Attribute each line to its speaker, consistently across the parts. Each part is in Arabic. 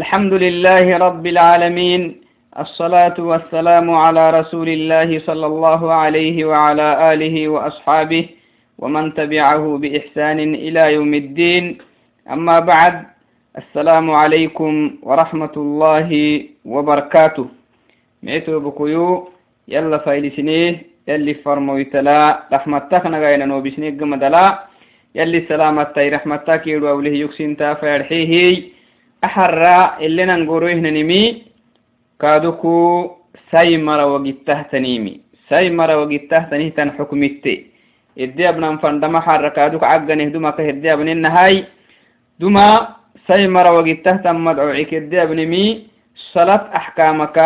Speaker 1: الحمد لله رب العالمين الصلاة والسلام على رسول الله صلى الله عليه وعلى آله وأصحابه ومن تبعه بإحسان إلى يوم الدين. أما بعد السلام عليكم ورحمة الله وبركاته. معتو بكيو يلا فايلسنيه يلي فرمويتلا رحمتك نغاينا نوبسنيك قمدلا يلي سلامتي رحمتك يلو أوله يكسنتا فيرحيه أحرى اللي ننقروه ننمي كادوكو سيمر وقتهتنيمي. سيمر وقتهتنيه تن حكمتي إدي أبنا فندما حر كادوك عقنه دوما كهدي أبن النهاي دوما سيمر وقتهتن مدعوعك إدي أبنمي صلاة أحكامك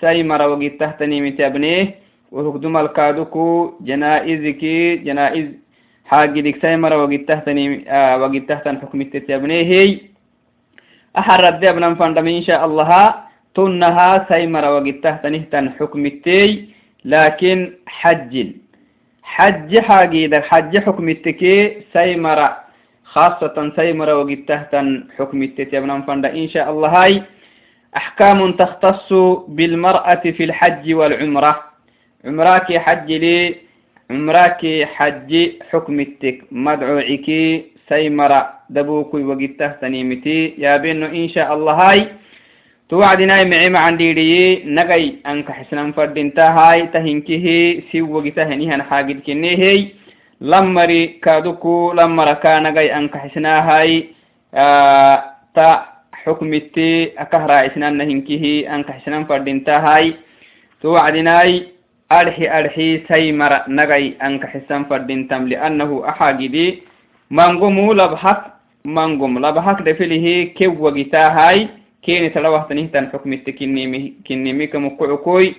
Speaker 1: سيمر وقتهتنيمي تابنيه وهكدوم الكادوكو جنائزك جنائز حاجدك سيمر وقتهتني آه وقتهتن حكمتي تابنيه أحر ردي أبنا فندم إن شاء الله. تنها سيمر وقته تنهتن حكم التي لكن حجل حج حاجيدا حج حكم التكي سيمر. خاصة سيمر وقته تن حكم التي أبنا فند إن شاء الله. هاي أحكام تختص بالمرأة في الحج والعمرة. عمراك حج لي. عمراك حج حكم التك مدعوعك سيمر دبوكي وقته تنيمتي يا بينو إن شاء الله هاي. توعدنا معي مع ديري نغي أنك حسنا فردنتا هاي تهنكه سي وقته هنيهن حاجد كني هي. لمري كادوكو. لمرا كان نغي أنك حسنا هاي. آه تا حكمتي أكهرا عسنا نهنكه أنك حسنا فردنتا هاي توعدنا أرحي أرحي سيمر نغي أنك حسنا فردنتم لأنه أحاجدي مانغومو لبحك مانغوم لبحك دفله كيو وقتا هاي كيني تلوه تنهتن حكم التكنيمي كنيمي كمقعكوي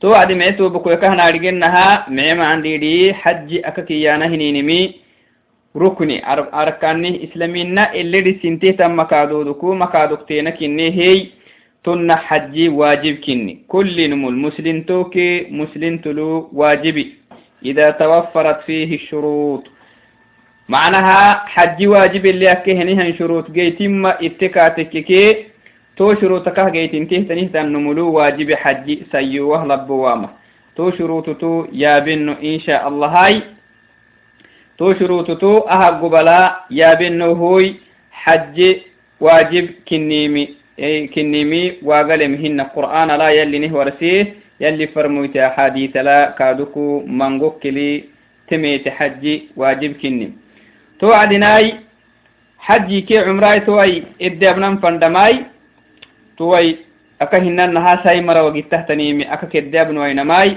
Speaker 1: تو عدي معتو بكو يكهنا رجنها معما عندي دي حج أككيانا هنينمي ركني أركاني إسلامينا اللي دي سنتي تم مكادودكو مكادوكتينا كني هي تن حجي واجب معناها حج واجب اللي أكهنها شروط جيتم اتكاتككي تو شروطك جيت انتهي تنيه تنملو واجب حج سيوه لبوامة تو شروط تو يا بنو إن شاء الله هاي تو شروط تو أها قبلا يا بنو هوي حج واجب كنيمي كنيمي واقلم هن القرآن لا يلي نهورسيه يلي فرموت أحاديث لا كادوكو منغوك لي تميت حج واجب كنيم توعدناي حجي كي عمراي توي إدي أبنان فندماي توي أكا هنان نها سايمرا وقت تهتنيمي أكا كدي أبنوي نماي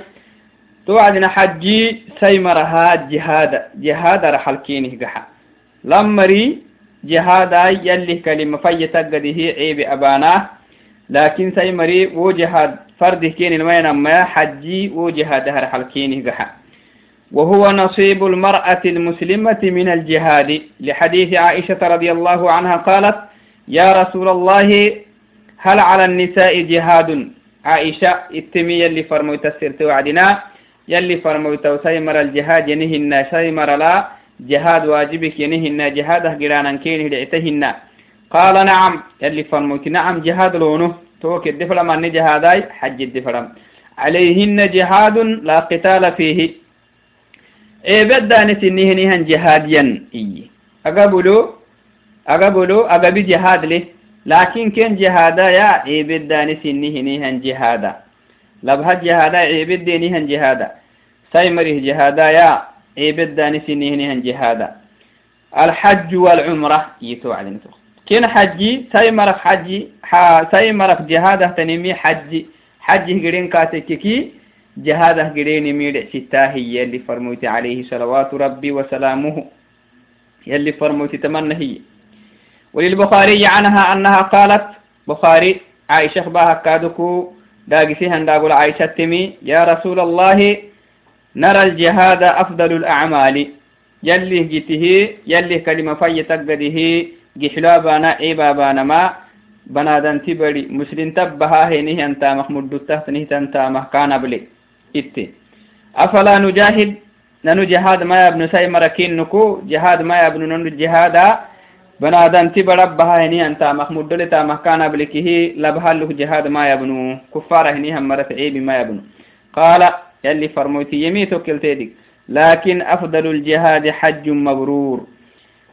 Speaker 1: توعدنا حجي سايمرها جهاد جهاد رحل كينه قحا. لمري جهاد يلي كلمة فيتقده عيب أبانا. لكن سايمري وجهاد فرده كين المين أما حجي وجهاد رحل كينه قحا. وهو نصيب المرأة المسلمة من الجهاد. لحديث عائشة رضي الله عنها قالت يا رسول الله هل على النساء جهاد؟ عائشة اتمي يلي فرموت السرت وعدنا يلي فرموت سيمر الجهاد ينهن سيمر لا جهاد واجبك ينهن جهاده قرانا كينه لعتهن. قال نعم. يلي فرموت نعم جهاد لونه. توك الدفلم أن جهاداي حج الدفلم عليهن جهاد لا قتال فيه. eebeddaani sinihinihan jihaadiyan iyi agabulu agabulu agabi jihaad leh laakin ken jihaada ya eebeddaani sinihinihan jihaada labha jihaada eebeddenihan jihaada saymarih jihaada ya eebeddaani sinihinihan jihaada الحج والعمرة يتوعدين كين حجي سيمرك حجي سيمرك جهاده تنمي حجي حجي قرين كاتككي جهاده قريني ميرع ستاه يلي فرموت عليه صلوات ربي وسلامه يلي فرموت تمنى وللبخاري عنها أنها قالت بخاري عائشة بها كادكو داقسيها داقل عائشة تمي يا رسول الله نرى الجهاد أفضل الأعمال. يلي جته يلي كلمة في تقده جحلا بانا عيبا بانا ما بنادن تبري مسلم تبها هينه أنت محمود تحت نهت أنت مكان بلي. إتي أفلا نجاهد ننو جهاد ما يبنو ساي مركين نكو جهاد ما يبنو ننو جهادا بنادم تبربها هني أنت محمود دلتا مكان بلكه لبها له جهاد ما يبنو كفار هني هم مرت عيب ما يبنو قال يلي فرموتي يميتو كلتيدك لكن أفضل الجهاد حج مبرور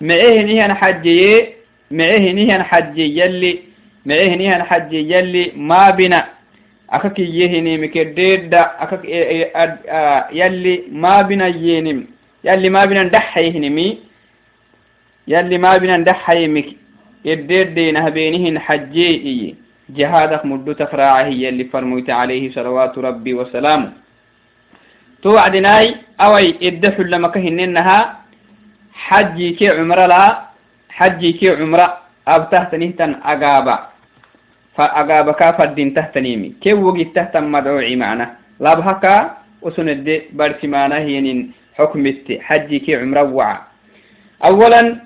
Speaker 1: معه نهن حجي معه نهن حجي يلي معه نهن حجي يلي يهني مكديد أكك يلي ما بنا ينم يلي ما بنا دحيهنمي يلي ما بنا ندحيمك يدير دينها بينهن حجي جهادك مدو تفراعه يلي فرميت عليه صلوات ربي وسلامه توعدناي أوي إدفع لما كهننها حجي كي عمره لا حجي كي عمره أب تحتني تن أقابا فأقابا كافر دين تحتنيمي كي وقي تحت مدعوعي معنا؟ لابهكا وسند برسي معنا هي حكمت حجي كي وعا. أولا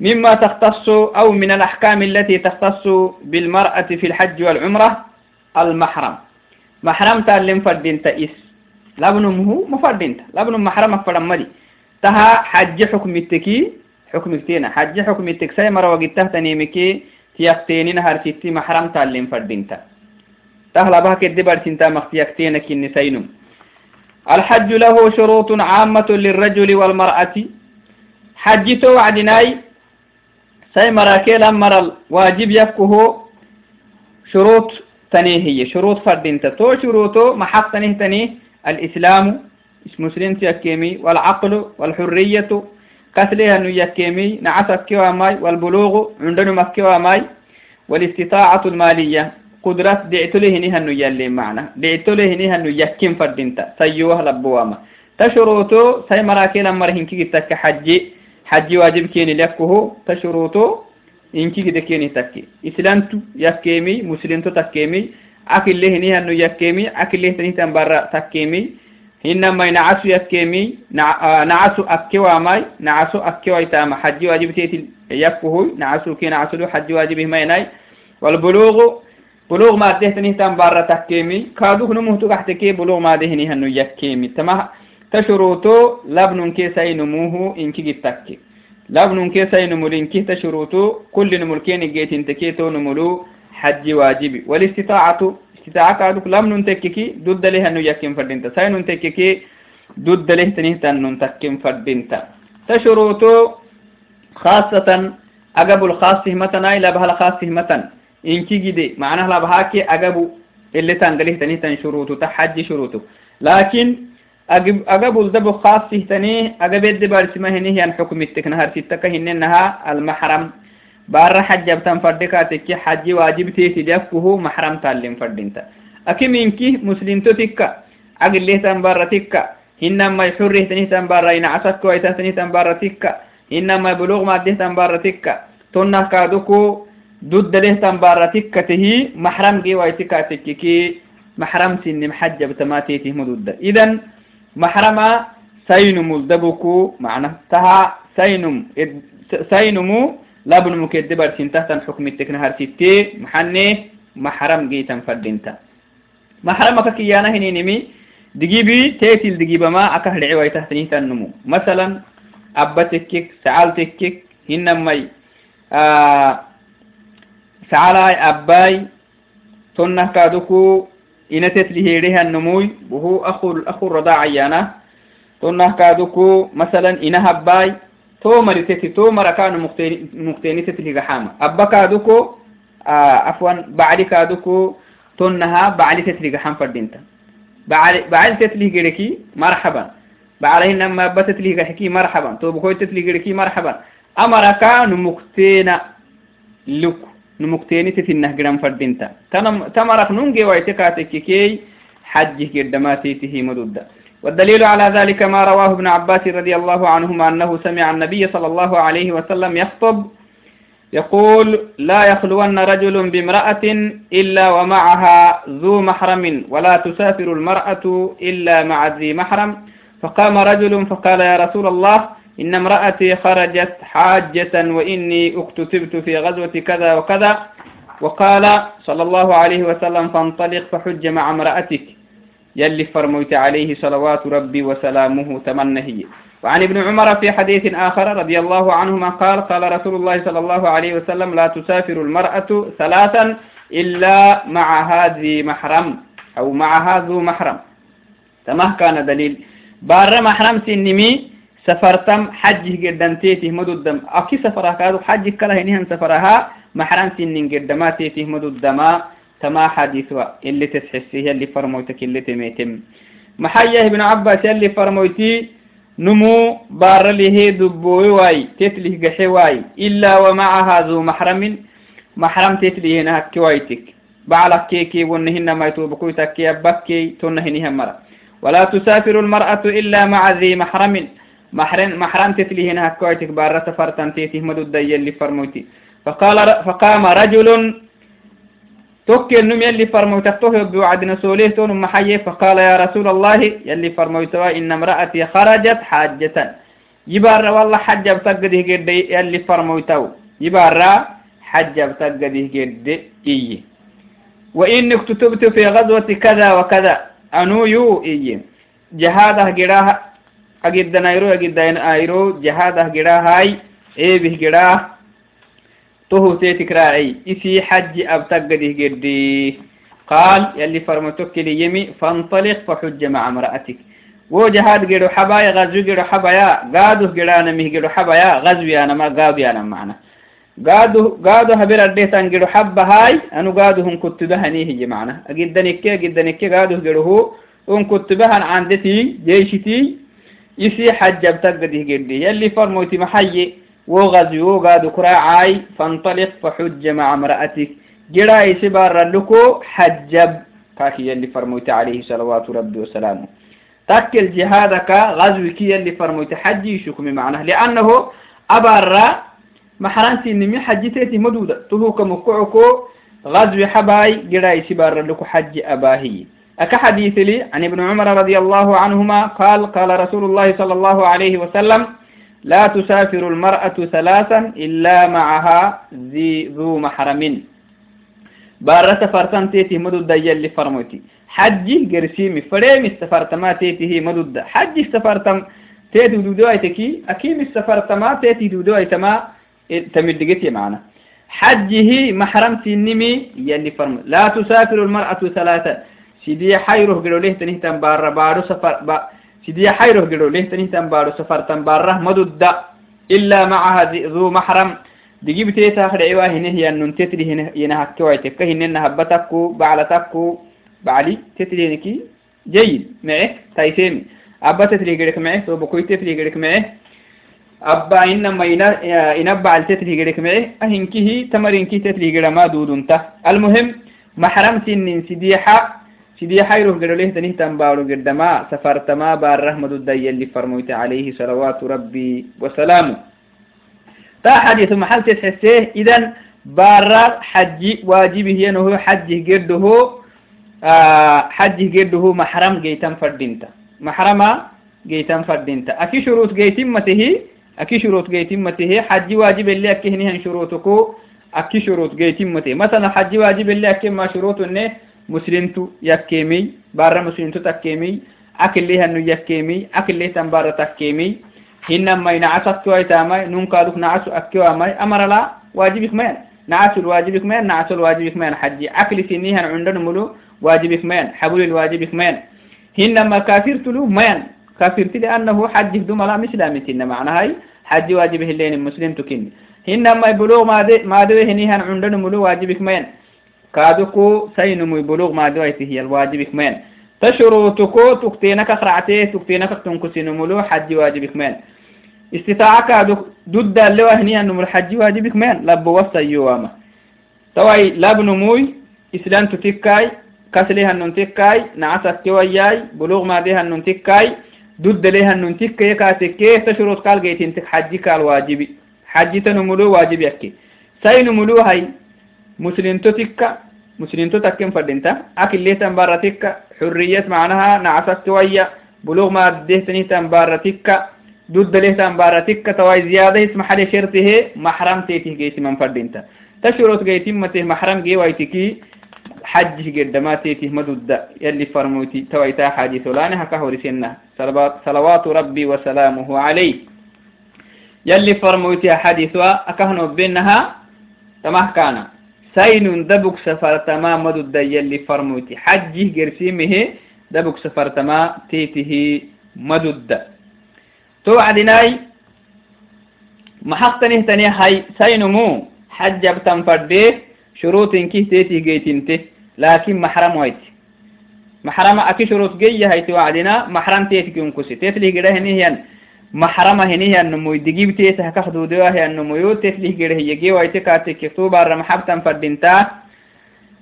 Speaker 1: مما تختص أو من الأحكام التي تختص بالمرأة في الحج والعمرة المحرم. محرم تعلم فردين تئس. لابنمه مفردين لابنم محرم فرمدي تها حج حكم التكي حكم التينا حج حكم التكسي مرة تنيمكي تيقتيني نهار ستي محرم تعلم فردين تهلا بها كدبر سنتا مختيقتين كني سينم الحج له شروط عامة للرجل والمرأة حجته وعدناي سي مراكيل مرل واجب يفكه شروط تنيه شروط فردين تو شروطه محق تنيه تنيه الإسلام اسم مسلم يكيمي والعقل والحرية قتلها أنه يكيمي نعسك ماي والبلوغ عندنا مكي ماي والاستطاعة المالية. قدرات دعت له نها أنه يلي معنا. دعت له نها أنه يكيم فردينتا. سيوه لبواما تشروطو سي مراكين مرهن كي تك حجي. حجي واجب كيني لكه تشروطو إنكي كده كيني تكي. إسلامتو يكيمي مسلمتو تكيمي. أكل له نها أنه يكيمي. أكل له تنيه تنبرا تكيمي. إنما نعسو يكيمي نعسو أكيوا ماي نعسو أكيوا يتام حجي واجب تيتي يكه نعسو كي نعسو له حجي واجب ما يناي والبلوغ بلوغ ما ده تنيه تنبرا تكيمي كادوك نمهتو كحتكي بلوغ ما ده نها أنه يكيمي تمام تشروطو لبن كيسي نموه إنكي جتكي لبن كيسي نمول إنكي تشروطو كل نمولكين جيت انتكيتو نمولو حج واجبي. والاستطاعة استطاعة كادوك لبن تككي ضد له أنه يكين فردينتا سين تككي ضد له تنيه تنن تكين فردينتا تشروطو خاصة أجب الخاص متنا إلى بها الخاص متن إنكي جدي معناها لبهاكي أجبو اللي تنقله تنيه تن شروطو تحج شروطو. لكن أقبل دبو خاص تني أقبل دبار سما هني هي حكم التكنهر ستك هننها المحرم. بار حج بتن فردك تكي حج واجب تيتي دفكه محرم تعلم فردينتا أكي منكي مسلم تتكا أقل له تنبار تكا. إنما يحره تنيه تنبار إن عسك ويتا تنيه تنبار تكا. إنما بلوغ ما ده تنبار تكا. تنه كادوكو ضد له تنبار تكا تهي محرم جي ويتكا تككي محرم سن محجب تماتيته مدود إذن محرما سينم الدبكو معنى تها سينم سينمو لابن مكدبر سنتهتن حكم التكنهر ستي محني محرم جيتا فردينتا. محرمك كيانا هني نمي دقيبي تيتل دقيبة ما أكهل عوي تحتني تنمو. مثلا أبتكك سعالتكك هنمي آه سعالاي أباي تنه كادوكو إنتت لهيرها النموي وهو أخو أخو الرضاع عيانا تونة كادوكو مثلا إنها باي تو مرتتي تو مركان مقتيني تتلي حامة أبا كادوكو آه عفوا بعد كادوكو تنها بعد تتلي حام فردينتا. بعد تتلي جريكي مرحبا. بعد إنما أبا تتلي حكي مرحبا. تو بكوي تتلي جريكي مرحبا. أمركان مقتينا لكو. نمكتيني تتنه قرام فردينتا. تمرق ننجي ويتكاتك كي حجه قدماتي تهي مدودة والدليل على ذلك ما رواه ابن عباس رضي الله عنهما أنه سمع النبي صلى الله عليه وسلم يخطب يقول لا يخلون رجل بامرأة إلا ومعها ذو محرم ولا تسافر المرأة إلا مع ذي محرم. فقام رجل فقال يا رسول الله إن امرأتي خرجت حاجة وإني اكتتبت في غزوة كذا وكذا. وقال صلى الله عليه وسلم فانطلق فحج مع امرأتك. يلي فرميت عليه صلوات ربي وسلامه تمنهي. وعن ابن عمر في حديث آخر رضي الله عنهما قال قال رسول الله صلى الله عليه وسلم لا تسافر المرأة ثلاثا إلا مع هذه محرم أو مع هذا محرم. تمه كان دليل. بار محرم سنمي سفرتم حج جدا تيتي مدودم. أكي سفرها كادو حج كلا هنيهن سفرها محرم سنين جدا تيتي مدودم. تما حديثوا اللي تسحسيه اللي فرموتك اللي تميتم. محية ابن عباس اللي فرموتي نمو بار له دبوي واي تتلي قحي واي. إلا ومعها ذو محرم محرم تتلي هنا كوايتك بعلك كيكي ونهن ما يتوبكوي تكي أبكي تنهنها مرة. ولا تسافر المرأة إلا مع ذي محرم. محرم محرم تتلي هنا كوايتك بار سفرتن تيتي مدو اللي فرموتي. فقال فقام رجل توكي النم يلي فرموتكته بوعدنا سوليه تون محيي فقال يا رسول الله يلي فرموتوا إن امرأتي خرجت حاجة. يبار والله حج بتقده قد يلي فرموتوا يبار حج بتقده قد إيه وإنك كتبت في غزوة كذا وكذا أنو يو إيه جهادة قراه أجد نايرو أجد نايرو جهادة قراه هاي إيه به قراه تهو تيتك راعي. إسي حج أبتقده قدي. قال يلي فرمتك لي يمي فانطلق فحج مع امرأتك. وجهاد قيرو حبايا غزو قيرو حبايا قادو قيرانا مه قيرو حبايا غزو أنا ما قادو أنا معنا. قادو قادو هبير أرديت أن قيرو حبا هاي أنو قادو هم كنت بهنيه هي معنا. أجدنك أجدنك قادو قيرو هو أن كنت بهن عندتي جيشتي. إسي حج أبتقده قدي. يلي فرموتي محيي وغزو قاد كراعاي فانطلق فحج مع امرأتك. جراي سبار لكو حجب. كاكي يلي فرموت عليه صلوات ربي وسلامه. تاكل جهادك كي يلي فرموت حجي شكم معناه. لأنه أبرا محرانتي نمي حجتي مدودة. تهوك مكعكو غزو حباي جراي سبار لكو حج أباهي. أك حديث لي عن ابن عمر رضي الله عنهما قال قال رسول الله صلى الله عليه وسلم لا تسافر المرأة ثلاثا إلا معها ذي ذو محرم. بارة فرتان تيتي مدود يلي فرموتي حجي قرسيمي فريم استفرتما تيتي مدود حجي استفرتم تيتي دودو ايتكي أكيم استفرتما تيتي دودو ايتما تمدقتي معنا. حجه محرم تنمي يلي فرمو. لا تسافر المرأة ثلاثا. سيدي حيره قلو ليه تنهتم بار بارو سفر با سيدي حيره قلو ليه تنهتم بارو سفر تنبارة مدود إلا معها ذو محرم. دقيب تيتا خد عوا هنا هي أنن تتري هنا هكوا يتكا هنا هبتكو بعلتكو بعلي تتري هنكي جيد. معه. تايسيمي أبا تتري قريك معه. تو بكوي تتري قريك معه. أبا إنما ينبع التتري قريك معه. أهنكيه تمرينكي تتري قرى ما دودنته. المهم محرم سنين سديحة سديحة يروح قرى له تنيه تنبارو قدما؟ سفرتما بار رحمة الدي اللي فرموت عليه صلوات ربي وسلامه. تا حديث محل تتحسيه إذن بارا حج واجبه ينهو حج قرده آه حج قرده محرم جيتم فردينتا. محرما جيتم فردينتا. أكي شروط جيتمته أكي شروط جيتمته حج واجب اللي أكهنهن شروطكو أكي شروط جيتمته مثلا حج واجب اللي أكي ما شروط إنه مسلمتو يكيمي بارا مسلمتو تكيمي أكل ليها إنه يكيمي أكل ليه تنبارا تكيمي hinnan may nacas akkiwaytamay nunkaduk nacasu akkiwamay amara la wajibik mayan nacasul wajibik mayan nacasol wajibik mayan xaji cakli sinihan cundan mulu wajibik mayan xabulil wajibik mayan hinama kafirtulu mayan kafirti liannahu xajik dumala mislamitinna macnahay xaji wajibih leni muslim tukini hinamay bulug made madewe hinihan cundan mulu wajibik mayan kaduku saynumuy bulug madewaytihiyal wajibik mayan تشروطكو تكتينك خرعتي تكتينك تنكسينمولو حج واجبك مين. استطاعك ضد اللي وهني أنه الحج واجبك مين. لب وسط يوما توي لب نموي إسلام تتكاي كسلها أنه تكاي نعسك كوياي بلوغ ما ديها أنه تكاي ضد لها أنه تكاي كاتكي تشروط قال جيت انت حجك الواجبي حج تنمولو واجب يكي سينمولو هاي مسلم تتكا مسلم تتكم فردينتا أكل ليه تنبارتك حرية معناها نعسك تويا. بلوغ ما دهتني تنبارتك ضد له تنبارتك تواي زيادة اسم حالي شرطه محرم تيته جيت من فردينتا تشرط جيت مته محرم جي وايتكي حج قد ما تيته مدود يلي فرموتي تويتا حديث لانها كهوري سنة صلوات ربي وسلامه عليه. يلي فرموتي حديثها أكهنو بينها تمه كان سين دبك سفر تما مدد يلي فرموتي. حجه قرسيمه دبك سفر تما تيته مدد توعدناي محق تنه هاي سينمو حج بتنفرده شروط كي تيتي جيتنته لكن محرم ويت محرم أكي شروط جي هاي توعدنا محرم تيتي كنكسي تيتلي قده هنيهن محرم هنيه النمو دقيب تيته كخدو دواه النمو يو تيتلي قده يجي ويت كاتك كتوبة رمحبتا فردنتا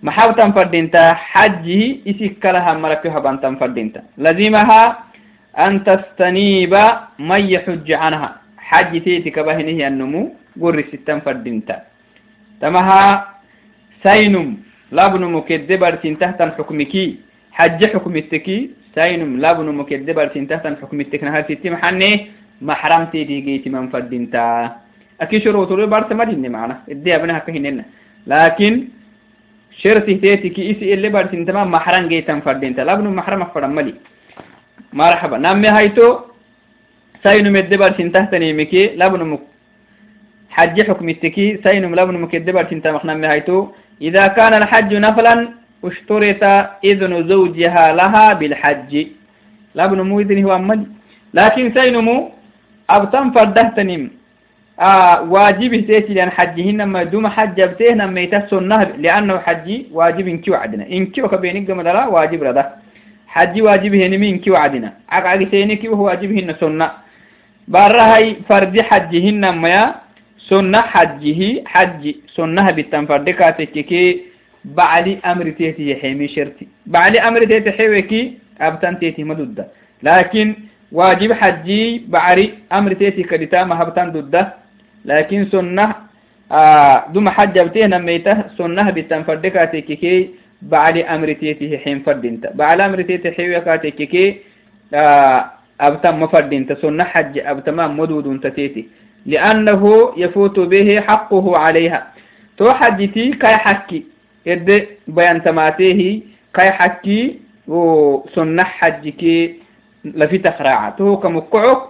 Speaker 1: محبتا فردنتا حجي إسكالها مركها بانتا فردنتا لزمها أن تستنيب من يحج عنها. حج تيتك بهنه النمو قرر ستان فردنتا تمها سينم. لابن مكدبر تحت حكمكي. حج حكمتكي. سينم. لابن مكدبر تحت حكمتك نهار ستي محني محرم تيتي جيتي من فردنتا أكي شروط له بارت مدين معنا. إدي أبنها كهننا لكن شرطي تيتي كي إسي اللي بارت تمام محرم جيتا فردنتا لابن محرم فرم ملي. مرحبا. نامي هايتو سينم الدبر تحت نيمكي لابن مك حج حكم التكي سينم لابن مكدبر تنتا مخنم هايتو. إذا كان الحج نفلا اشترط إذن زوجها لها بالحج. لابن مو إذن هو أمد لكن سينمو أبتن فردهتنم آه واجب تيتي لأن حجهن ما دوم حج بتهن ما يتسنه لأنه حجي واجب إنكي وعدنا إنكي وكبينك مدلا واجب رده. حجي واجب هن من كي وعدنا عقعق سينك وهو واجبهن سنة. بارهاي فرد حجهن ما سنة حجه حج سنة بالتنفردكاتك كي بعلي أمر تيتي حيمي شرتي. بعلي أمر تيتي حيوكي أبتن تيتي مدودة. لكن واجب حجي بعري أمر تيتي كدتام هبتن دودة. لكن سنة آه دوم حج أبتين ميته سنة بالتنفردكاتك كي بعلي أمر تيتي حين فردينتا. بعلي أمر تيتي حيوكاتك كي آه أبتن مفردينتا. سنة حج أبتمام مدود تيتي. لأنه يفوت به حقه عليها. تو حجتي كاي حكي. يد بيان تماتيه كاي حكي وسنة حجكي لفي تخراعة. تو كمقعك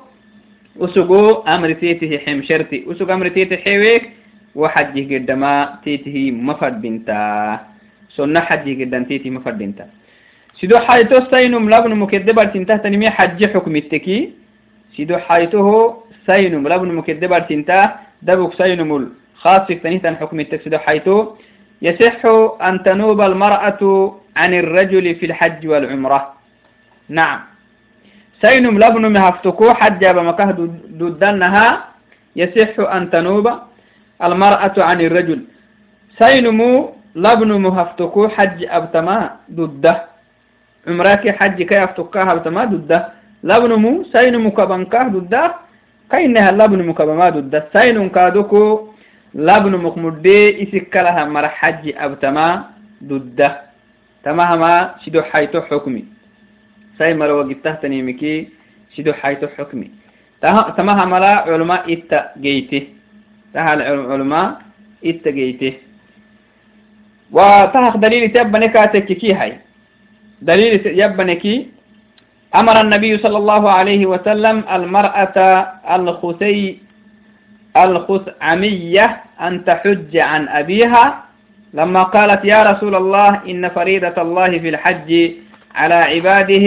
Speaker 1: وسقو أمر تيته حمشرتي وسقو أمر تيته حيويك وحجه قدما تيته مفرد بنتا سنة حجه قدام تيته مفرد بنتا سيدو حيتو سينم لابن مكدبر تنتهت نمي حج حكم التكي. سيدو حيته سينم لابن مكدبر تنتا دبك سينم الخاص تنهتا حكم التكسيد حيث يصح أن تنوب المرأة عن الرجل في الحج والعمرة. نعم. سينم لابن مهفتكو حج بمكه ددنها يصح أن تنوب المرأة عن الرجل. سينم لابن مهفتكو حج أبتما ضده عمرك حج كي أفتكاها أبتما ضده لابن مو سينم كبنكاه ضده كاينها لابن مكبما ضد سين كادوكو لابن مخمدي إسكالها مر حج أبتما ضد تماهما شدو حيتو حكمي. ساي مر وقته تنيمكي شدو حيتو حكمي. تماهما لا علماء إتا جيته تها العلماء إتا جيته وتهق دليل تبني كاتك كي هاي. دليل يبنكي أمر النبي صلى الله عليه وسلم المرأة الخثي الخثعمية أن تحج عن أبيها لما قالت يا رسول الله إن فريدة الله في الحج على عباده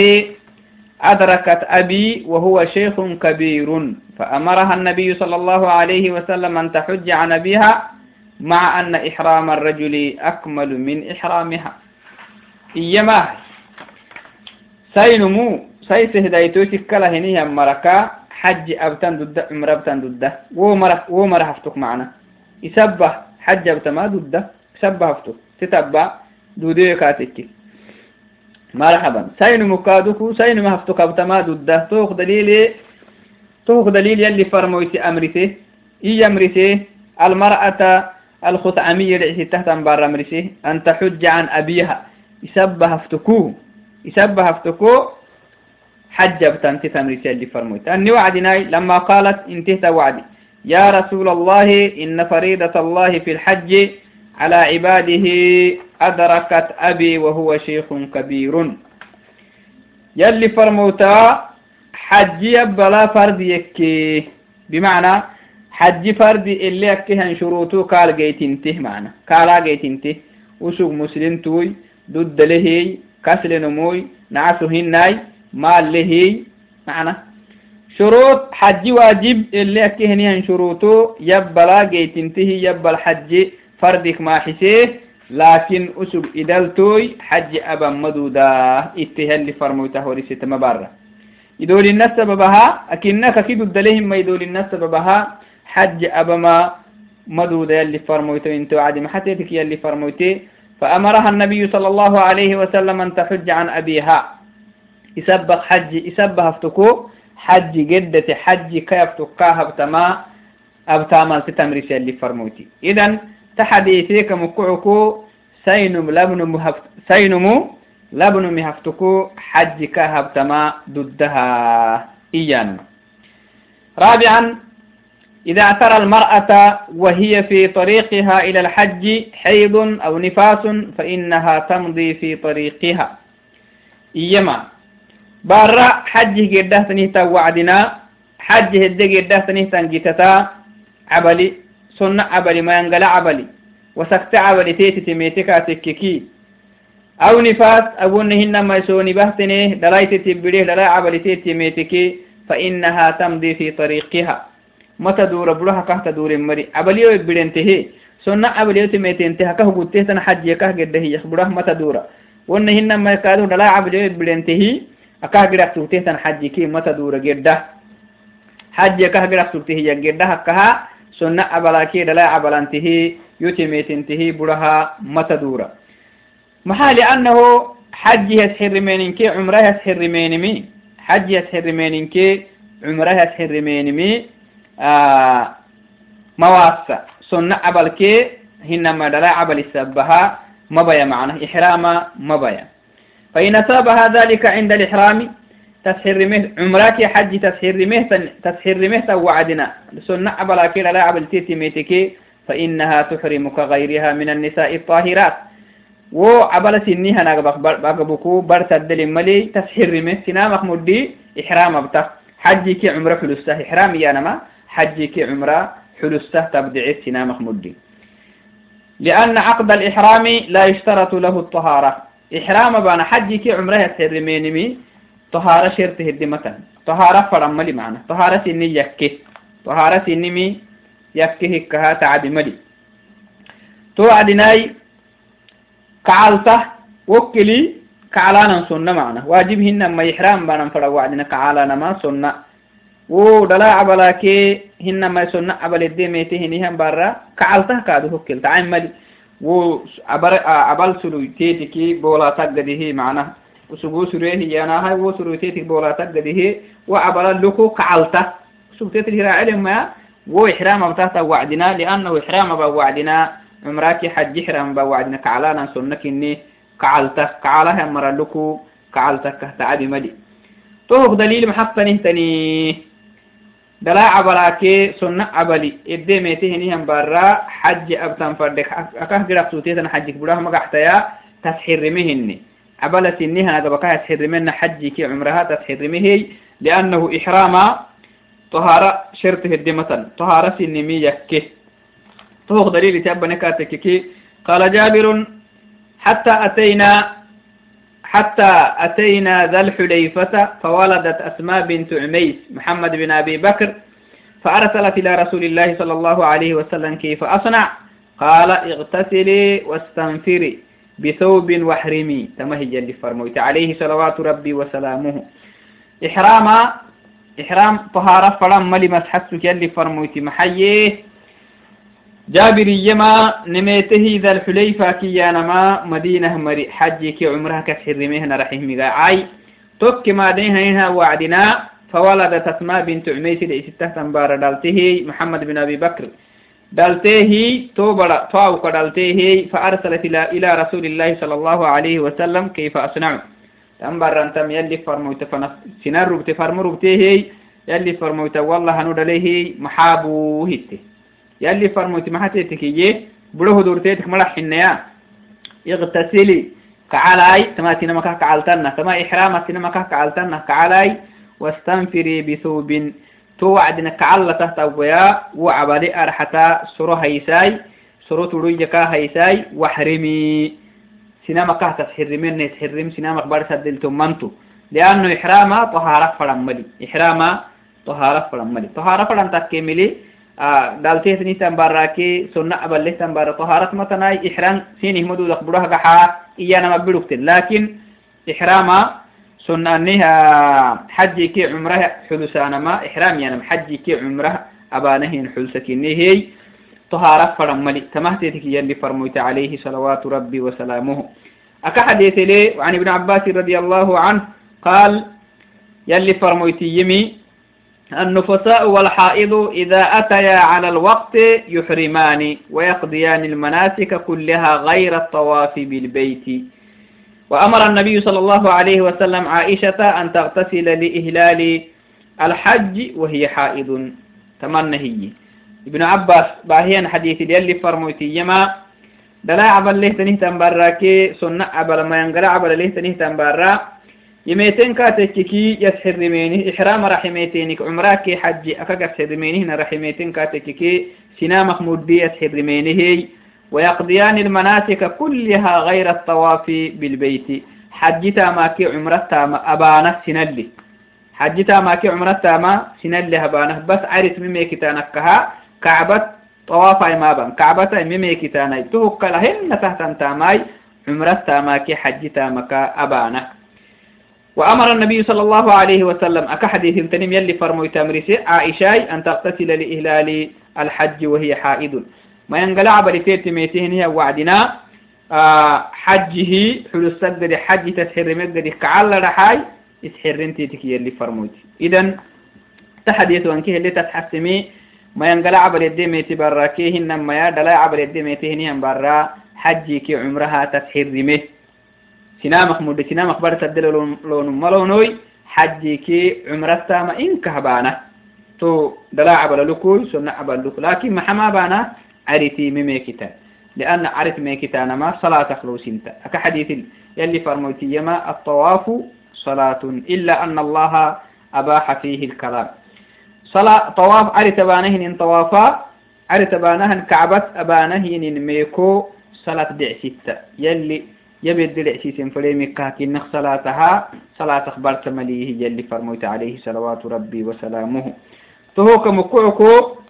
Speaker 1: أدركت أبي وهو شيخ كبير. فأمرها النبي صلى الله عليه وسلم أن تحج عن أبيها مع أن إحرام الرجل أكمل من إحرامها. إيما سينمو سيس هدايتو تكلا هنيها مركا حج أبتن ضد عمر أبتن ضد ومر ومر هفتك معنا. يسبح حج أبتما ضد يسبح هفتك تتبع دودي كاتك مرحبا. سين مكادوكو سين ما هفتك أبتما ضد توخ دليل توخ دليل يلي فرمويتي أمرته إي أمرته المرأة الخطعمية اللي تحت بار أمرته أن تحج عن أبيها. يسبح هفتكو. يسبح هفتكو. حج بتنتي تمريسي اللي فرموت أني وعدناي لما قالت انتهت وعدي. يا رسول الله إن فريضة الله في الحج على عباده أدركت أبي وهو شيخ كبير. يلي فرموتا حج يبلا فرد يكي. بمعنى حج فرد اللي يكيهن شروطه قال جيتنته معنى قال جيتنته وسوق مسلم توي ضد لهي كسل نموي نعسو هناي مال لهي معنى شروط حج واجب اللي أكهنيهن شروطه يبلا جيتنته يبل حج فردك ما حسيه لكن أسوق إدلتوي حج أبا مدودا إتهل فرموته ورسيت مبارة. يدول الناس سببها أكنك كيد الدلهم ما يدول الناس سببها حج أبا ما مدودا يلي فرموته إنتو عادي ما حتيتك يلي فرموته. فأمرها النبي صلى الله عليه وسلم أن تحج عن أبيها. يسبق حج يسبح افتكو حج جدة حج كيف تقاها بتما أبتامل تتمرس اللي فرموتي. إذن تحديثيك مكعكو سينم لبن مهفت سينم لبن مهفتكو حج كهب تما ضدها. إيان رابعا إذا اعترى المرأة وهي في طريقها إلى الحج حيض أو نفاس فإنها تمضي في طريقها. إيما برا حج قده تنهتا وعدنا حج هدى قده تنهتا جتتا عبلي. سنة عبلي ما ينقل عبلي وسكت عبلي تيتي تميتكا تككي أو نفاس أبونهن ما يسوني بهتنه دلايتي تبريه دلاي عبلي تيتي ميتكي فإنها تمضي في طريقها mata dura buraha kahta duren mari abaliyo ebidentehe sonna abaliyo timetente haka huguttehtan xajje kah gedahiyah burah mata dura wonna hinama kaadu dhala abaliyo ebidentehi akah gidak tugtehtan xajji ki mata dura gedda xajje kah gidak سنة أبلا كيد لا أبلا انتهي يتميت انتهي برها متدورة محال أنه حج يسحر منك عمرة يسحر من مي حج يسحر منك عمرة يسحر من مي آه مواسع سنة أبلا كي هنما دلا أبلا سبها مبايا معنا إحراما مبايا. فإن أصابها ذلك عند الإحرام تسحر مه عمرك حج تسحر مه تسحر مه وعدنا سنة عبل كي دلا عبل تيتي فإنها تحرم كغيرها من النساء الطاهرات. نغبق بقبكو برتدل ملي تسحر مه سنامك مدي إحرام بتا حجك عمرك لسه إحرام يا نما. حجك عمرة حلستة تبدع سنامخ مدي لأن عقد الإحرام لا يشترط له الطهارة. إحرام بانا حجك عمرة سرمينمي طهارة شرطه الدمتن طهارة فرملي معنا. طهارة سني يكي. طهارة سنمي يكيه كها تعب ملي. توعدناي كعالته وكلي كعلانا سنة معنا. واجبهن ما يحرام بانا فرق وعدنا كعلانا ما سنة. wo dala cabalake hinama sonna cabaledde mete hinihan bara kacaltah kaadu hokkel tacain mali wo cabal suluitetiki bola وسبو سريه يانا هاي وو سريتي تبولا تقديه وعبر لكو كعلتا سبتي تجرا علم ما وو إحرام بتاتا وعدنا لأنه إحرام بوعدنا مراكي حج إحرام بوعدنا كعلانا سنك إني كعلتا كعلها مرا لكو كعلتا كهتا عبي مدي توق دليل محطة نهتني دلا عبلاك سنة عبلي إدي ميتهني هم برا حج أبتن فردك أكه قرأت سوتيتنا حجك براه مقاحتيا تسحر مهني عبلة سنها نقبكها تسحر مهن حجك عمرها تسحر مهي لأنه إحراما طهارة شرطه الدمتن طهارة سنمي يكي توق دليل تأبنك أتككي قال جابر حتى أتينا حتى أتينا ذا الحليفة فولدت أسماء بنت عميس محمد بن أبي بكر فأرسلت إلى رسول الله صلى الله عليه وسلم كيف أصنع؟ قال اغتسلي واستنفري. بثوب واحرمي تمهج اللي فرموت عليه صلوات ربي وسلامه. إحراما إحرام طهارة فرام ملي مسحسك اللي فرموت محيه جابر يما نميته ذا الحليفة كي نما مدينة مري. حجي كي عمرها كسحر مهنا رحيم عاي توك ما دينها وعدنا. فولدت أسماء بنت عميس لإستة تنبار دالته. محمد بن أبي بكر. دالته توبر فاوق دالته فأرسلت إلى إلى رسول الله صلى الله عليه وسلم كيف أصنع. تنبار أنتم يلي فرموت سنر ربت فرمو ربته يلي فرموت والله ندليه محابو هته يلي فرموتي ما حتيتكيه بروه دورتيتك ملح حنيا. اغتسلي كعلاي تما تينا مكا كعالتنا تما إحرامة تينا مكا كعالتنا كعلاي واستنفري بثوب تو وعدنا كعلة تحت أبويا وعبالي أرحتا سرو هيساي سرو ترويجكا هيساي وحرمي. سينما كهتا تحرمين تحرم سينما كبار سدل تمنتو لأنه إحراما طهارة فرملي إحراما طهارة فرملي طهارة فرم تكملي دالتيه تني تنباراكي سنة أبليه تنبارا. طهارة متناي إحرام سيني مدو دقبروها قحا إيانا مبلوكتن لكن إحراما حجي كي عمره حدثانا ما إحرام يعني حجي كي عمره أبانهين حدثكيني هي طهارة فرملي. تمهتتك يلي فرميت عليه صلوات ربي وسلامه. أكا حديث لي عن ابن عباس رضي الله عنه قال يلي فرميت يمي النفساء والحائض إذا أتيا على الوقت يحرمان ويقضيان المناسك كلها غير الطواف بالبيت. وأمر النبي صلى الله عليه وسلم عائشة أن تغتسل لإهلال الحج وهي حائض. تمنى هي. ابن عباس باهيا حديث يلي فرموتي. يما دلا عبل له تنه تنبراكي سنة عبل ما ينقل عبل له تنه تنبرا. يميتين كاتككي يسحر رمينه إحرام رحميتينك عمراك حج أكاك يسحر رمينه رحميتين كاتككي سنا محمود دي يسحر رمينه ويقضيان المناسك كلها غير الطواف بالبيت. حجتا ماكي عمرتا ما أبانا سنلي. حجتا ماكي عمرتا ما سنلي أبانا. بس عرف مميكي تانكها كعبة طواف ما كعبة مميكي تاني تهك لهن تحت انتاماي عمرتا ماكي حجتا مكا أبانا. وأمر النبي صلى الله عليه وسلم. أكحديث تنم يلي فرمو تمرسي عائشاي أن تغتسل لإهلال الحج وهي حائد ما ينقلع بريتيت ميتين هي وعدنا آه حجه حلو السجد حج تسحر مقدر كعل رحاي يسحر انتي تكي يلي فرموت إذن تحديث وانكيه اللي تتحسمي ما ينقلع بريدي ميتي براكيه إنما يا دلاع بريدي ميتين هي برا حجي كي عمرها تسحر مه. سنامك مد سنامك بار تدل لون ملونوي حجي إن عرتي مميكتا لأن عرت ميكتا نما صلاة خلوس انت كحديث يلي فرموتي يما الطواف صلاة إلا أن الله أباح فيه الكلام. صلاة طواف عرت بانهن إن طوافا عرت بانهن كعبت أبانهن ميكو صلاة دع ستة يلي يبد العسيس فليمي كاكين صلاتها صلاة أخبرت مليه يلي فرموت عليه صلوات ربي وسلامه. تهوك مكوعكو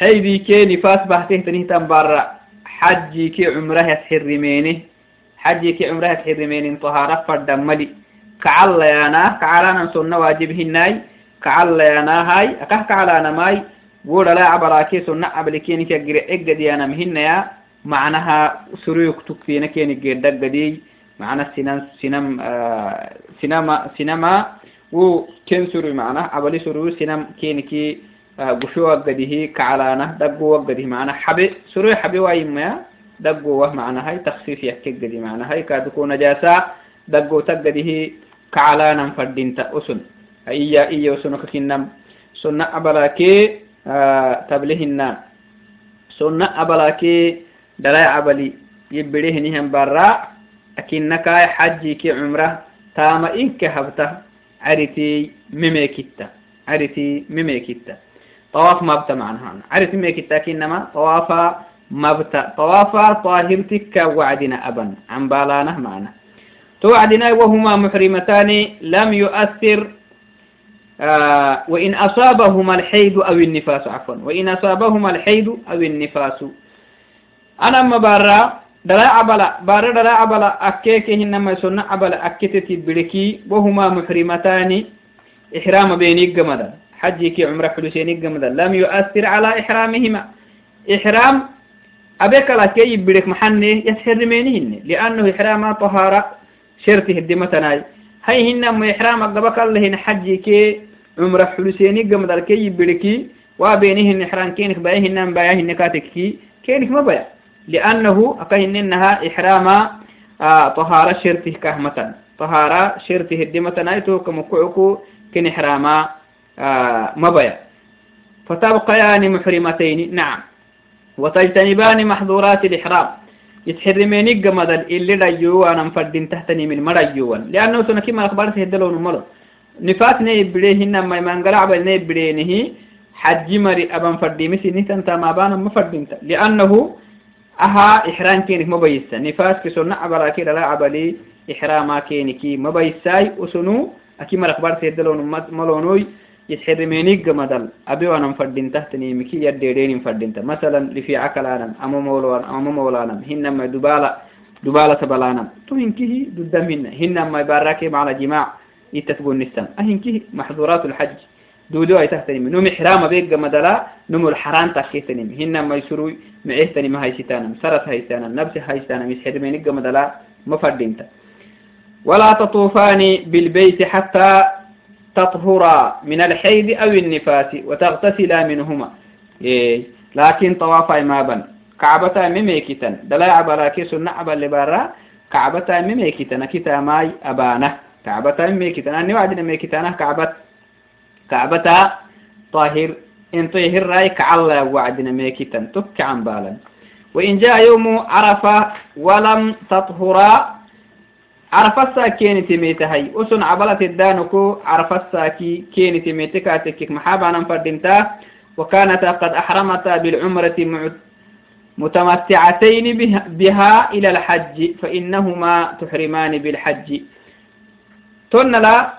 Speaker 1: xaydikee nifaas bahtehtanihtan barra. Xajikee cumrahas hirimeene xajikee cumrahas hirimeenin tahaara fadha mali. Kacallayaanaa kacalaanan sonna waajib hinaay kacallayaanaahay akah kacalaanamay godhalaa cabalakee sonna cablikeni kagire eggadiyaanam hinaya macnaha suruyuk tukfiina keni geedhaggadiy macna sinan sinam sinama sinama wu ken suruy macnah cabali suruy sinam keniki قدي معنا سينم سينم آه سينما سينما و كين سوري معنا عبلي سوري سينم كيني كي قشو وقده كعلانة دقو وقده معنا. حبي سروي حبي وايما دقو وه معنا. هاي تخفيف يحكي قدي معنا. هاي كادكو نجاسة دقو تقده كعلانا فردين تأسن إيا إيا وسنك كنم سنة أبلاكي طواف مبتا معناها عرفت ميك التاكين طوافا مبتا طوافا طاهرتك وعدنا أبا. عن بالانه معنا. توعدنا وهما محرمتان لم يؤثر آه وإن أصابهما الحيد أو النفاس عفوا. وإن أصابهما الحيد أو النفاس. أنا ما برا دلا عبلا بارا دلا عبلا أكيك إنما سنة عبلا أكتتي بلكي وهما محرمتان إحرام بينيك جمدا حجك عمره حلوسيني جمدا لم يؤثر على إحرامهما. إحرام أبيك لا كي يبرك محني يسحر منهن لأنه إحرام طهارة شرطه الدمتناي. هاي هن ما إحرام قبك الله حجك عمره حلوسيني جمدا كي يبركي وبينهن إحرام. كينك بايهن بايهن كاتكي كينك ما بايا. لأنه أكهننها إحرام آه طهارة شرطه كهمة طهارة شرطه الدمتناي تو كمكعكو كن إحراما. مبيا فتبقيان محرمتين نعم. وتجتنبان محظورات الإحرام. يتحرمين جمدا اللي رجوا أنا مفردين تحتني من مرجوا لأنه سنة كما أخبار سهدلون ملو. نفات نيبري هنا ما يمانقل عبل نيبرينه حج مري أبن فرديمسي نتن تما بانا مفردمت لأنه أها إحرام كينك مبيسة نفاس كسونا عبلا كيرا لا عبلي إحراما كينكي مبيساي وسنو أكي مرق بار سيدلون ملونوي. يتحرميني قمدل. أبي وأنا مفردين تحتني مكي يديرين مفردين مثلا لفي عقلانا أما مولانا أما مولانا هنما دبالة دبالة بلانا تو هنكيه ضد منا هنما يبارك مع جماع يتتقون نستان أهنكيه محظورات الحج. دودو أي تحتنم نوم إحرام بيق مدلا نوم الحرام تحكيتنم هنما يسروي معيتني ما هاي ستانم سرت نفس هاي ستانم يسحرميني قمدلا مفردين ولا تطوفان بالبيت حتى تطهرا من الحيض أو النفاس وتغتسلا منهما. إيه. لكن طوافا ما بن كعبة مميكتا دلا عبلا كيسو نعبا لبارا كعبة مميكتا كتا ماي أبانا. كعبة مميكتا أني وعدنا ميكتا كعبة. كعبة طاهر. إن طهر رأي كعلا وعدنا ميكتا تك عن بالا وإن جاء يوم عرفة ولم تطهرا عرفة كيني تميت هاي. أسن عبلت الدانكو عرفة كي كيني تميت كاتكك محابا ننفردنتا وكانتا قد أحرمتا بالعمرة متمتعتين بها إلى الحج فإنهما تحرمان بالحج. تون لا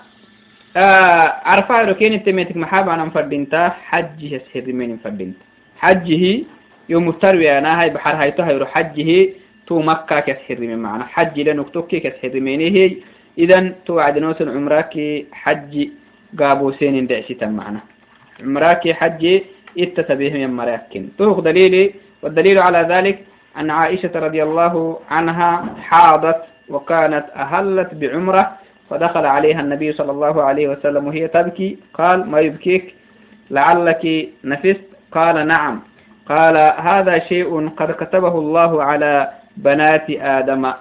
Speaker 1: آه عرفة كيني تميتك محابا ننفردنتا حجه سهر من فردنتا حجه يوم التروية أنا هاي بحر هاي تهيرو. حجه تو مكة كسحرمين معنا حج لنكتوكي كسحرمينه إذن تو عدنوس عمراك حج قابوسين دعسيتا معنا عمراك حج اتتبه من مراكن طرق دليلي والدليل على ذلك أن عائشة رضي الله عنها حاضت وكانت أهلت بعمرة فدخل عليها النبي صلى الله عليه وسلم وهي تبكي قال ما يبكيك لعلك نفست. قال نعم. قال هذا شيء قد كتبه الله على بنات آدم.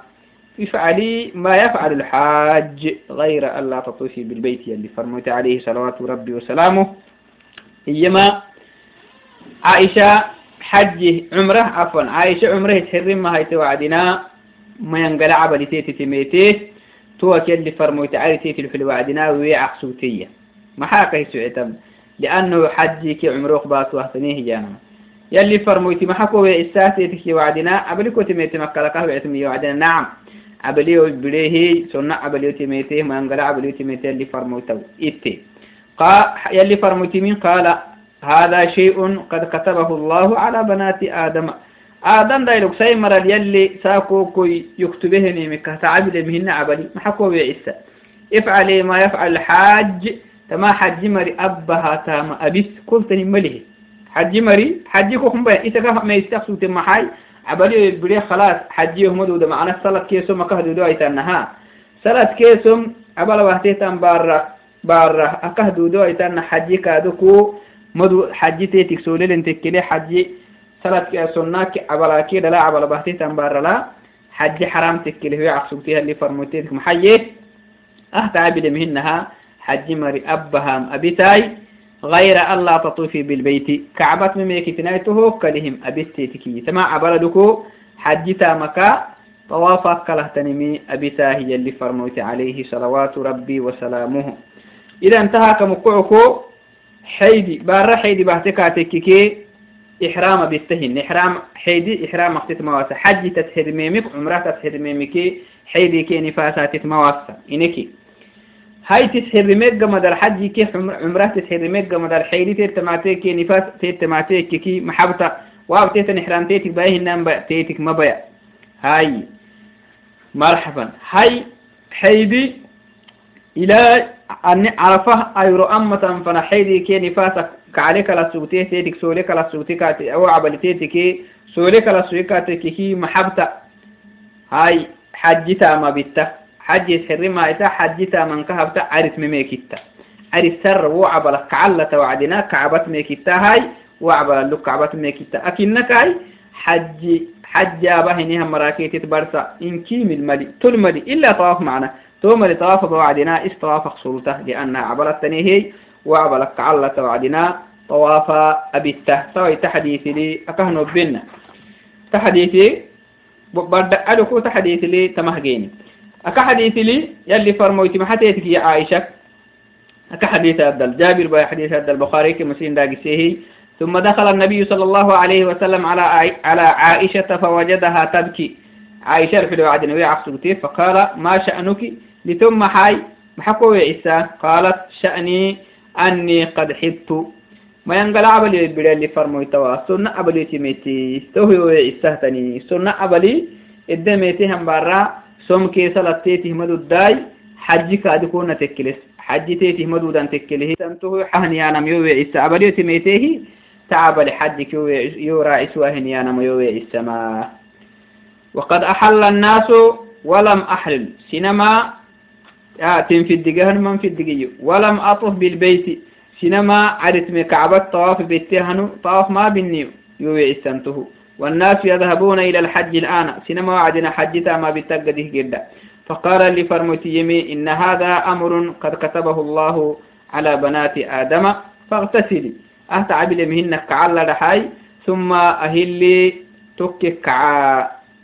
Speaker 1: افعلي ما يفعل الحاج. غير ألا تطوفي بالبيت يلي فرميت عليه صلوات ربي وسلامه. إيما عائشة حج عمرة عفوا عائشة عمرة تحرم ما هي توعدنا. ما ينقلع عبد تيتي تميتي. توك يلي فرميت عليه تيتي في الوعدنا ويعق ما حاقه سعتم لأنه حجك عمره بات وهتنيه جانا يلي فرمويتي ما حكوا إستاتيتك وعدنا أبليكو تميتي مكالكه وعتمي وعدنا. نعم أبليو بليه سنة أبليو تميتي ما ينقل أبليو تميتي يلي فرمويتو إتي قا يلي فرمويتي من قال هذا شيء قد كتبه الله على بنات آدم. آدم دايلوك سيمر يلي ساكو كوي يكتبهني مكة تعبد مهن عبلي ما حكوا بإسا افعلي ما يفعل الحاج تما حج مري أبها تام أبس قلتني مليه حجي مري حجي كوكم بيا إذا ما يستقصوا تمحاي عبالي بري خلاص حجي هم دو معنا صلاة كيسو ما كهدو دو أيتانها صلاة كيسو عبالا وحتيتان بارا بارا أكهدو دو أيتان حجي كادوكو مدو حجي تيتك سوليل انتكلي حجي صلاة كيسو ناك عبالا كيدا لا عبالا بحتيتان بارا لا حجي حرام تكلي هو عقصوتيها اللي فرموتيتك محيي أه تعبد مهنها حجي مري أبهام أبيتاي غير ألا تطوفي بالبيت. كعبة مميك تنايته كلهم أبستيتكي تما بلدكو حجتا مكا. طوافا كله تنمي أبتا هي اللي فرموت عليه. صلوات ربي وسلامه. إذا انتهى كمقعكو حيدي. بارا حيدي بحتكاتككي إحرام بالتهن إحرام حيدي. إحرام مقتت مواسى حج تتحر ميمك. عمرة تتحر ميمكي حيدي كي نفاسات مواسى إنكي. هاي تسحر ميجا مدى الحج كي عمره تسحر ميجا مدى الحيلي تيتماتيك كي نفاس تيتماتيك كي محبتا. واو تيتا نحرام تيتك بايه النام تيتك مبايا هاي. مرحبا. هاي حيدي إلى أن عرفه أيرو أمة فنا حيدي كي نفاسك كعليك لسوتيه تيتك سوليك لسوتيك أو عبلتيتك سوليك لسوتيك كي محبتا. هاي حجتا ما بيتا. حج سر ما إتا حجتا من كهبتا عرس مميكتا عرس سر وعبل كعلة وعدنا كعبت ميكتا هاي وعبل لك كعبت ميكتا أكنك هاي حج حج أبهنها مراكيت تبرسا. إن كيم الملي تل ملي إلا طواف معنا. توم لطواف بوعدنا استواف خصولته. لأنها عبلت هي وعبل كعلة وعدنا طواف أبيته سوي تحديث لي أكهنو بنا تحديثي برد ألوكو تحديث لي تمهجيني. أكا حديث لي يلي فرمويتي ما حتيتك يا عائشة. كحديث الدل جابر بن حديث الدل البخاري كمسين داقسيه ثم دخل النبي صلى الله عليه وسلم على على عائشة فوجدها تبكي. عائشة في الوعد نبي عقصوتي فقال ما شأنك؟ لثم حي محكو عيسى؟ قالت شأني أني قد حبت. ما ينقل عبلي بلا اللي فرمو توا سنة عبلي تميتي. توهي عيسى تاني. سنة عبلي الدميتي هم برا سوم كيسا لتيتي مدو داي حجي كاد كون تكلس حجي تيتي مدو دان تكله تنتوه حهني أنا ميوي عيسى عبلي تميتيه تعب لحدك يورا إسواه يانا يوي السماء وقد أحل الناس ولم أحلل سينما آتين في الدقهن من في الدقية ولم أطف بالبيت سينما عرت كعبة طواف بيتهن طواف ما بني يوي السنته والناس يذهبون إلى الحج الآن. سينما وعدنا حجتا ما بتقده جدا. فقال لفرمتي يمي إن هذا أمر قد كتبه الله على بنات آدم فاغتسلي. أهتعب مهنك كعلا رحاي ثم أهلي توكي كع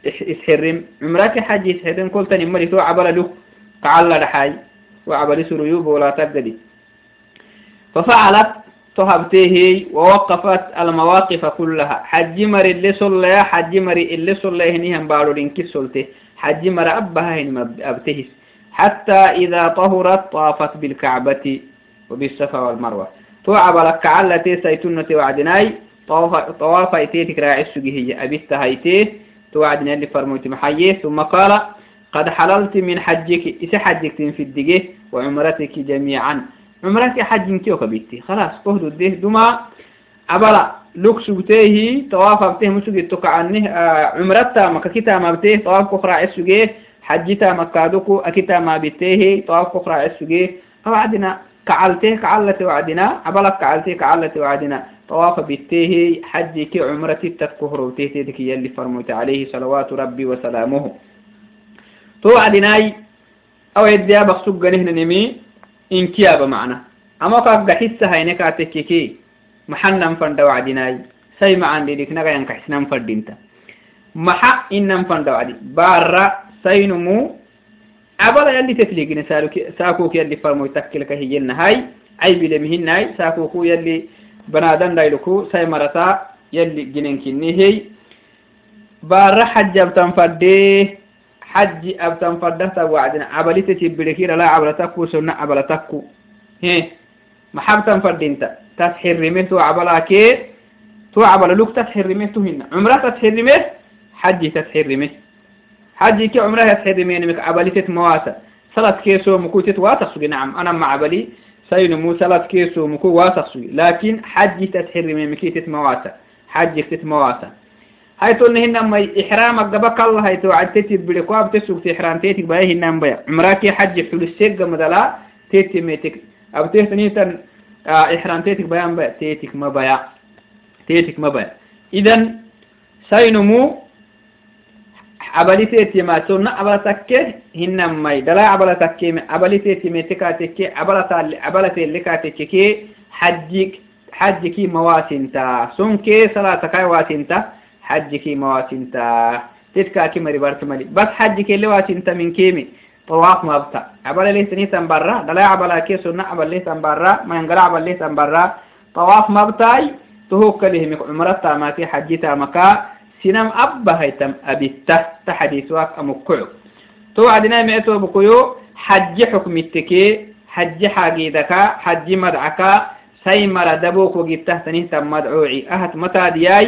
Speaker 1: إسحرم. عمرك حج إسحرم قلت نمري تو عبر له كعلا رحاي وعبر سريوب ولا تبدي ففعلت تهبته ووقفت المواقف كلها. حج مري اللي صلى حج مري اللي صلى هنيهم بارو لنكي سلته حج مري أبها هن أبتهس حتى إذا طهرت طافت بالكعبة وبالصفا والمروة. توعب لك علتي سيتنة وعدناي. طواف ايتيتك راعي السجهية أبيت هايتيه توعدنا اللي فرموت محييه ثم قال قد حللت من حجك إسا حجك في الدقيه وعمرتك جميعا. عمرتك حج كيوك بيتي خلاص فهد الديه دما أبلا لوك سوتيه طواف ابته مسوك تقعنه آه عمرتا مككتا ما بته طواف كخرا السجيه حجتا مكادوكو أكتا ما بته طواف كخرا السجيه فوعدنا كعلته كعلته وعدنا. عبلك كعلته كعلته وعدنا. طواف بيته حجي كي عمرتي تذكر وتهتدك يلي فرموت عليه. صلوات ربي وسلامه. تو وعدناي. أو يديا بخسوق نمي. inkiya ba macna ama kaak gaxisa hayne kaatekiki maxanan fanda wacdinaay say macan didiknaga yankaxisnan fadinta maxa inan fanda wacdi baara saynumu abada yalli tetligine saakuk yalli farmoy takkilka hiyennahay aybilemihinnaay saakuku yalli banadan dayluku say marata yalli ginenkinihiy baara xajabtan fadee حج أبتن فردتا وعدنا. عبلتك بريكيرا لا عبلتك سنة عبلتك هي. محبتا فردينتا تسحر رميتو عبلاك تو عبل لك تسحر رميتو هنا عمرة تسحر رميت حج تسحر رميت. حج كي عمرها تسحر رميت مك عبلتك مواتا ثلاث كيسو مكوتت واتخسو نعم أنا مع عبلي. سين مو ثلاث كيسو مكو واتخسو لكن حج تسحر رميت مكيتت مواتا حج تسحر هاي تقول هنا ما إحرامك قبك الله هاي توعد تتي بلقوا بتسوق تحرام تيتك بأي هنا مبيع. عمرك حجي حلو السيق مدلا تيتي ميتك. أو تيتني تن آه إحرام تيتك بيان بيع. تيتك ما بيع. تيتك ما بيع. إذن سينمو abaliteti ma sonna abala takke hinnan mai dala abala takke me abaliteti me tika tekke abala talle abala telle ka tekke ke hajji hajji ki mawasinta sun ke salata mawasinta tetka ki mari barta mali bas hajji ke le wasinta min kemi طواف مبتا عبالة ليه تني تنبرا دلا عبالة كي سنة عبالة ليه تنبرا ما ينقل عبالة ليه تنبرا طواف مبتاي تهوك له عمرتا ما في حجتا مكا. سنم أبا هيتم أبيته تحديث واك أمكعو تو عدنا مئتو بكيو حج حكم التكي حج حاجيدك حج مدعك سيمر دبوك وجبته تنين تم مدعوعي. أهت متى دياي؟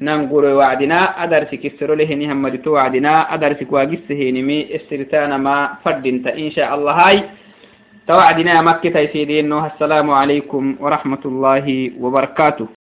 Speaker 1: ننقر وعدنا أدرسك السر له نهم مدتو وعدنا أدرسك واقفه نمي السرتان ما فرد انت إن شاء الله هاي. توعدنا مكة سيدين السلام عليكم ورحمة الله وبركاته.